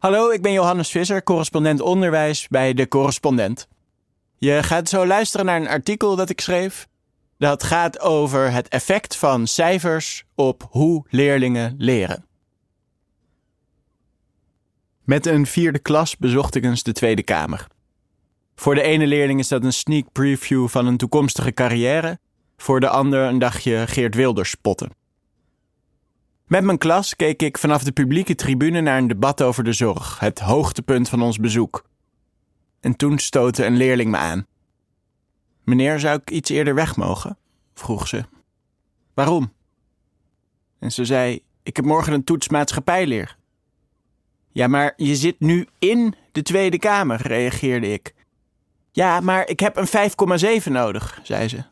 Hallo, ik ben Johannes Visser, correspondent onderwijs bij De Correspondent. Je gaat zo luisteren naar een artikel dat ik schreef. Dat gaat over het effect van cijfers op hoe leerlingen leren. Met een vierde klas bezocht ik eens de Tweede Kamer. Voor de ene leerling is dat een sneak preview van een toekomstige carrière, voor de ander een dagje Geert Wilders spotten. Met mijn klas keek ik vanaf de publieke tribune naar een debat over de zorg, het hoogtepunt van ons bezoek. En toen stootte een leerling me aan. Meneer, zou ik iets eerder weg mogen? vroeg ze. Waarom? En ze zei: Ik heb morgen een toets maatschappijleer. Ja, maar je zit nu in de Tweede Kamer, reageerde ik. Ja, maar ik heb een 5,7 nodig, zei ze.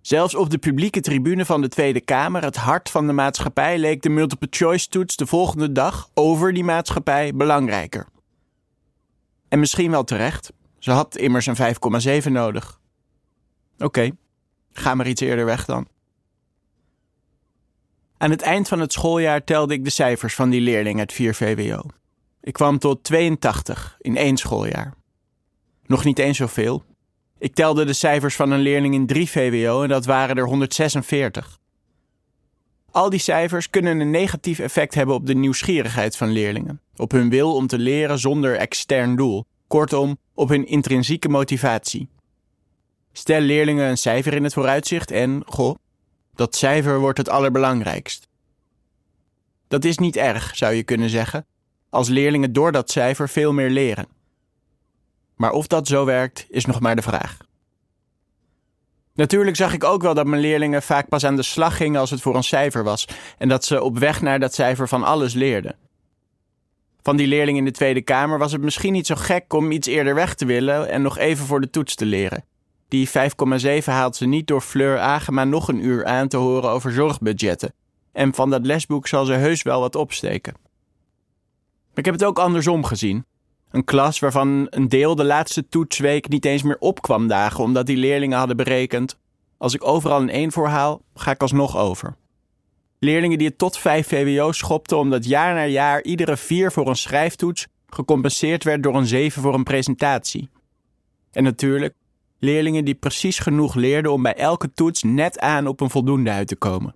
Zelfs op de publieke tribune van de Tweede Kamer, het hart van de maatschappij, leek de multiple choice toets de volgende dag over die maatschappij belangrijker. En misschien wel terecht. Ze had immers een 5,7 nodig. Oké, ga maar iets eerder weg dan. Aan het eind van het schooljaar telde ik de cijfers van die leerling uit 4 VWO. Ik kwam tot 82 in één schooljaar. Nog niet eens zoveel, ik telde de cijfers van een leerling in 3 VWO en dat waren er 146. Al die cijfers kunnen een negatief effect hebben op de nieuwsgierigheid van leerlingen, op hun wil om te leren zonder extern doel, kortom, op hun intrinsieke motivatie. Stel leerlingen een cijfer in het vooruitzicht en, goh, dat cijfer wordt het allerbelangrijkst. Dat is niet erg, zou je kunnen zeggen, als leerlingen door dat cijfer veel meer leren. Maar of dat zo werkt, is nog maar de vraag. Natuurlijk zag ik ook wel dat mijn leerlingen vaak pas aan de slag gingen als het voor een cijfer was en dat ze op weg naar dat cijfer van alles leerden. Van die leerling in de Tweede Kamer was het misschien niet zo gek om iets eerder weg te willen en nog even voor de toets te leren. Die 5,7 haalt ze niet door Fleur Agema nog een uur aan te horen over zorgbudgetten. En van dat lesboek zal ze heus wel wat opsteken. Ik heb het ook andersom gezien. Een klas waarvan een deel de laatste toetsweek niet eens meer opkwam dagen, omdat die leerlingen hadden berekend: als ik overal een 1 voor haal, ga ik alsnog over. Leerlingen die het tot 5 VWO schopten omdat jaar na jaar iedere 4 voor een schrijftoets gecompenseerd werd door een 7 voor een presentatie. En natuurlijk, leerlingen die precies genoeg leerden om bij elke toets net aan op een voldoende uit te komen.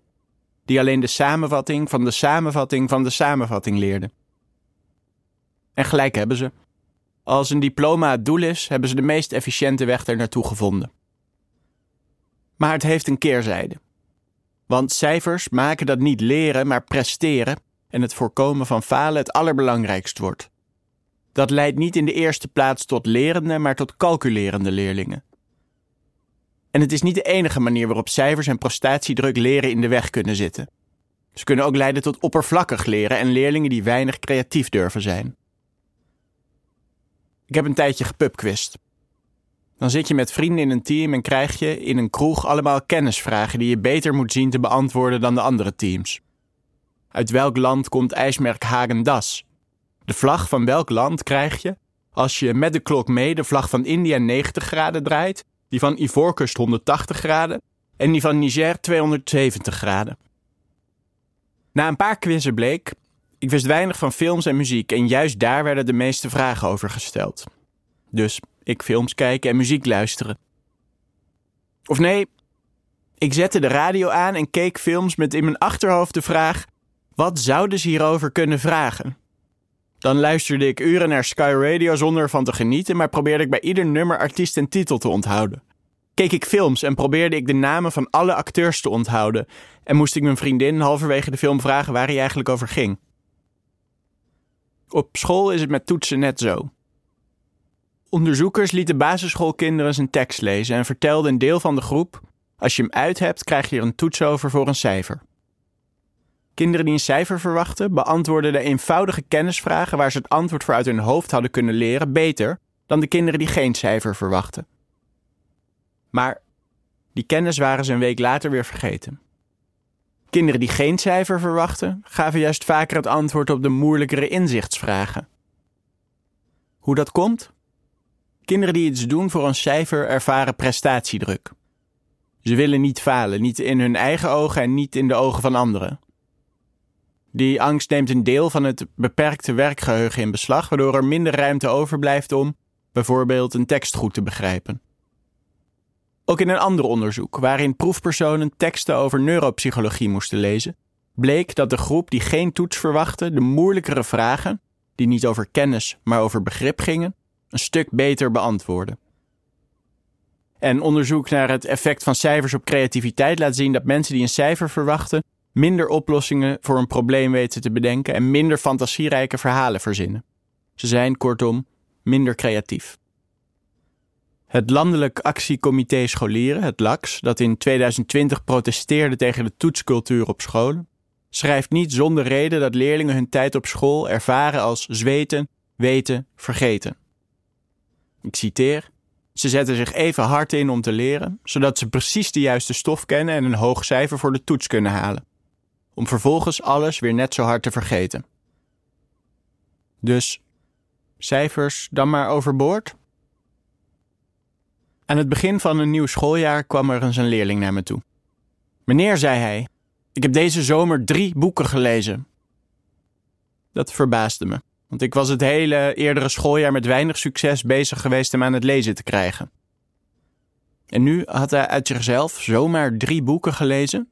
Die alleen de samenvatting van de samenvatting van de samenvatting leerden. En gelijk hebben ze. Als een diploma het doel is, hebben ze de meest efficiënte weg er naartoe gevonden. Maar het heeft een keerzijde. Want cijfers maken dat niet leren, maar presteren en het voorkomen van falen het allerbelangrijkst wordt. Dat leidt niet in de eerste plaats tot lerende, maar tot calculerende leerlingen. En het is niet de enige manier waarop cijfers en prestatiedruk leren in de weg kunnen zitten. Ze kunnen ook leiden tot oppervlakkig leren en leerlingen die weinig creatief durven zijn. Ik heb een tijdje gepubquist. Dan zit je met vrienden in een team en krijg je in een kroeg allemaal kennisvragen die je beter moet zien te beantwoorden dan de andere teams. Uit welk land komt ijsmerk Hagen-Das? De vlag van welk land krijg je als je met de klok mee de vlag van India 90 graden draait, die van Ivoorkust 180 graden en die van Niger 270 graden? Na een paar quizzen bleek ik wist weinig van films en muziek en juist daar werden de meeste vragen over gesteld. Dus ik films kijken en muziek luisteren. Of nee, ik zette de radio aan en keek films met in mijn achterhoofd de vraag: wat zouden ze hierover kunnen vragen? Dan luisterde ik uren naar Sky Radio zonder ervan te genieten, maar probeerde ik bij ieder nummer artiest en titel te onthouden. Keek ik films en probeerde ik de namen van alle acteurs te onthouden en moest ik mijn vriendin halverwege de film vragen waar hij eigenlijk over ging. Op school is het met toetsen net zo. Onderzoekers lieten basisschoolkinderen zijn tekst lezen en vertelden een deel van de groep: als je hem uit hebt, krijg je er een toets over voor een cijfer. Kinderen die een cijfer verwachten, beantwoordden de eenvoudige kennisvragen waar ze het antwoord voor uit hun hoofd hadden kunnen leren beter dan de kinderen die geen cijfer verwachten. Maar die kennis waren ze een week later weer vergeten. Kinderen die geen cijfer verwachten, gaven juist vaker het antwoord op de moeilijkere inzichtsvragen. Hoe dat komt? Kinderen die iets doen voor een cijfer ervaren prestatiedruk. Ze willen niet falen, niet in hun eigen ogen en niet in de ogen van anderen. Die angst neemt een deel van het beperkte werkgeheugen in beslag, waardoor er minder ruimte overblijft om bijvoorbeeld een tekst goed te begrijpen. Ook in een ander onderzoek, waarin proefpersonen teksten over neuropsychologie moesten lezen, bleek dat de groep die geen toets verwachtte de moeilijkere vragen, die niet over kennis maar over begrip gingen, een stuk beter beantwoordde. En onderzoek naar het effect van cijfers op creativiteit laat zien dat mensen die een cijfer verwachten minder oplossingen voor een probleem weten te bedenken en minder fantasierijke verhalen verzinnen. Ze zijn kortom minder creatief. Het Landelijk Actiecomité Scholieren, het LAX, dat in 2020 protesteerde tegen de toetscultuur op scholen, schrijft niet zonder reden dat leerlingen hun tijd op school ervaren als zweten, weten, vergeten. Ik citeer: Ze zetten zich even hard in om te leren, zodat ze precies de juiste stof kennen en een hoog cijfer voor de toets kunnen halen, om vervolgens alles weer net zo hard te vergeten. Dus cijfers dan maar overboord? Aan het begin van een nieuw schooljaar kwam er eens een leerling naar me toe. Meneer, zei hij, ik heb deze zomer drie boeken gelezen. Dat verbaasde me, want ik was het hele eerdere schooljaar met weinig succes bezig geweest hem aan het lezen te krijgen. En nu had hij uit zichzelf zomaar drie boeken gelezen.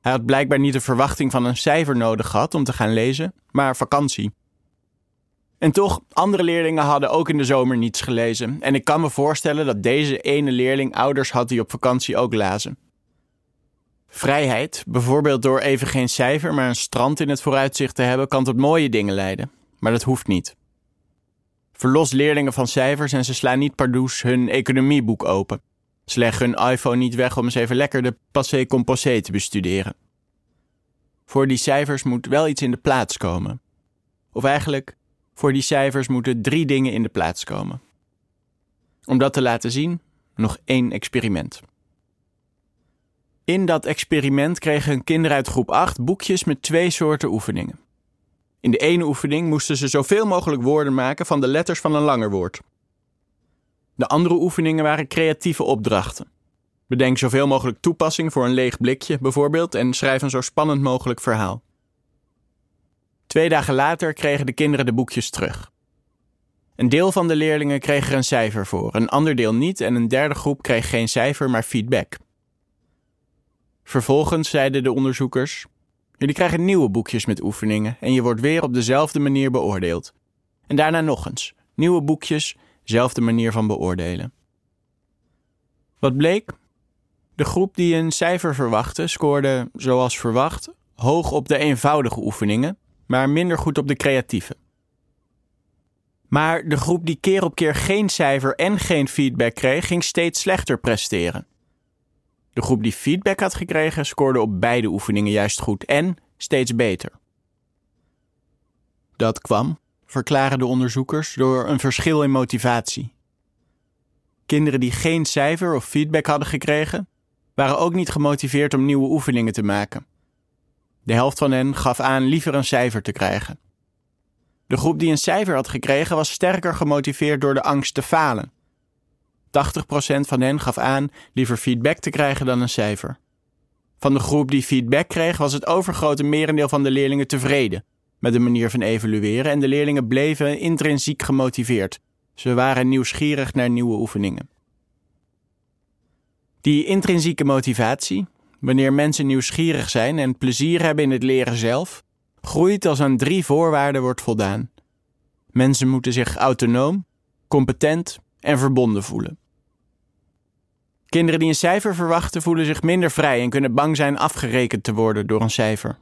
Hij had blijkbaar niet de verwachting van een cijfer nodig gehad om te gaan lezen, maar vakantie. En toch, andere leerlingen hadden ook in de zomer niets gelezen. En ik kan me voorstellen dat deze ene leerling ouders had die op vakantie ook lazen. Vrijheid, bijvoorbeeld door even geen cijfer, maar een strand in het vooruitzicht te hebben, kan tot mooie dingen leiden. Maar dat hoeft niet. Verlos leerlingen van cijfers en ze slaan niet pardoes hun economieboek open. Ze hun iPhone niet weg om eens even lekker de passé composé te bestuderen. Voor die cijfers moet wel iets in de plaats komen. Of eigenlijk, voor die cijfers moeten drie dingen in de plaats komen. Om dat te laten zien, nog één experiment. In dat experiment kregen kinderen uit groep 8 boekjes met twee soorten oefeningen. In de ene oefening moesten ze zoveel mogelijk woorden maken van de letters van een langer woord. De andere oefeningen waren creatieve opdrachten. Bedenk zoveel mogelijk toepassing voor een leeg blikje bijvoorbeeld en schrijf een zo spannend mogelijk verhaal. Twee dagen later kregen de kinderen de boekjes terug. Een deel van de leerlingen kreeg er een cijfer voor, een ander deel niet en een derde groep kreeg geen cijfer, maar feedback. Vervolgens zeiden de onderzoekers: Jullie krijgen nieuwe boekjes met oefeningen en je wordt weer op dezelfde manier beoordeeld. En daarna nog eens: nieuwe boekjes, zelfde manier van beoordelen. Wat bleek? De groep die een cijfer verwachtte scoorde, zoals verwacht, hoog op de eenvoudige oefeningen, maar minder goed op de creatieve. Maar de groep die keer op keer geen cijfer en geen feedback kreeg, ging steeds slechter presteren. De groep die feedback had gekregen, scoorde op beide oefeningen juist goed en steeds beter. Dat kwam, verklaren de onderzoekers, door een verschil in motivatie. Kinderen die geen cijfer of feedback hadden gekregen, waren ook niet gemotiveerd om nieuwe oefeningen te maken. De helft van hen gaf aan liever een cijfer te krijgen. De groep die een cijfer had gekregen was sterker gemotiveerd door de angst te falen. 80% van hen gaf aan liever feedback te krijgen dan een cijfer. Van de groep die feedback kreeg was het overgrote merendeel van de leerlingen tevreden met de manier van evalueren en de leerlingen bleven intrinsiek gemotiveerd. Ze waren nieuwsgierig naar nieuwe oefeningen. Die intrinsieke motivatie, wanneer mensen nieuwsgierig zijn en plezier hebben in het leren zelf, groeit als aan drie voorwaarden wordt voldaan. Mensen moeten zich autonoom, competent en verbonden voelen. Kinderen die een cijfer verwachten voelen zich minder vrij en kunnen bang zijn afgerekend te worden door een cijfer.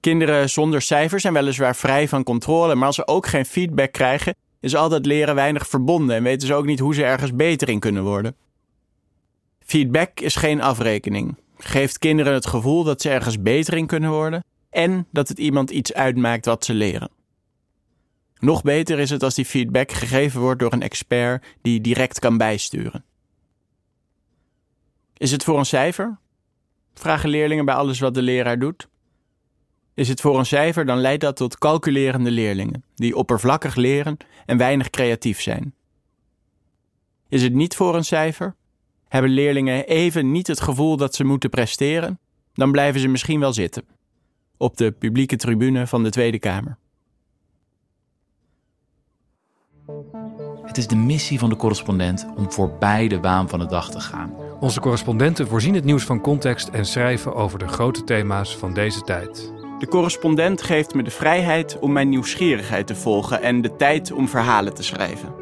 Kinderen zonder cijfers zijn weliswaar vrij van controle, maar als ze ook geen feedback krijgen, is al dat leren weinig verbonden en weten ze ook niet hoe ze ergens beter in kunnen worden. Feedback is geen afrekening. Geeft kinderen het gevoel dat ze ergens beter in kunnen worden en dat het iemand iets uitmaakt wat ze leren. Nog beter is het als die feedback gegeven wordt door een expert die direct kan bijsturen. Is het voor een cijfer? Vragen leerlingen bij alles wat de leraar doet. Is het voor een cijfer, dan leidt dat tot calculerende leerlingen, die oppervlakkig leren en weinig creatief zijn. Is het niet voor een cijfer? Hebben leerlingen even niet het gevoel dat ze moeten presteren? Dan blijven ze misschien wel zitten. op de publieke tribune van de Tweede Kamer. Het is de missie van de correspondent om voorbij de waan van de dag te gaan. Onze correspondenten voorzien het nieuws van context en schrijven over de grote thema's van deze tijd. De correspondent geeft me de vrijheid om mijn nieuwsgierigheid te volgen en de tijd om verhalen te schrijven.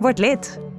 vårt litt.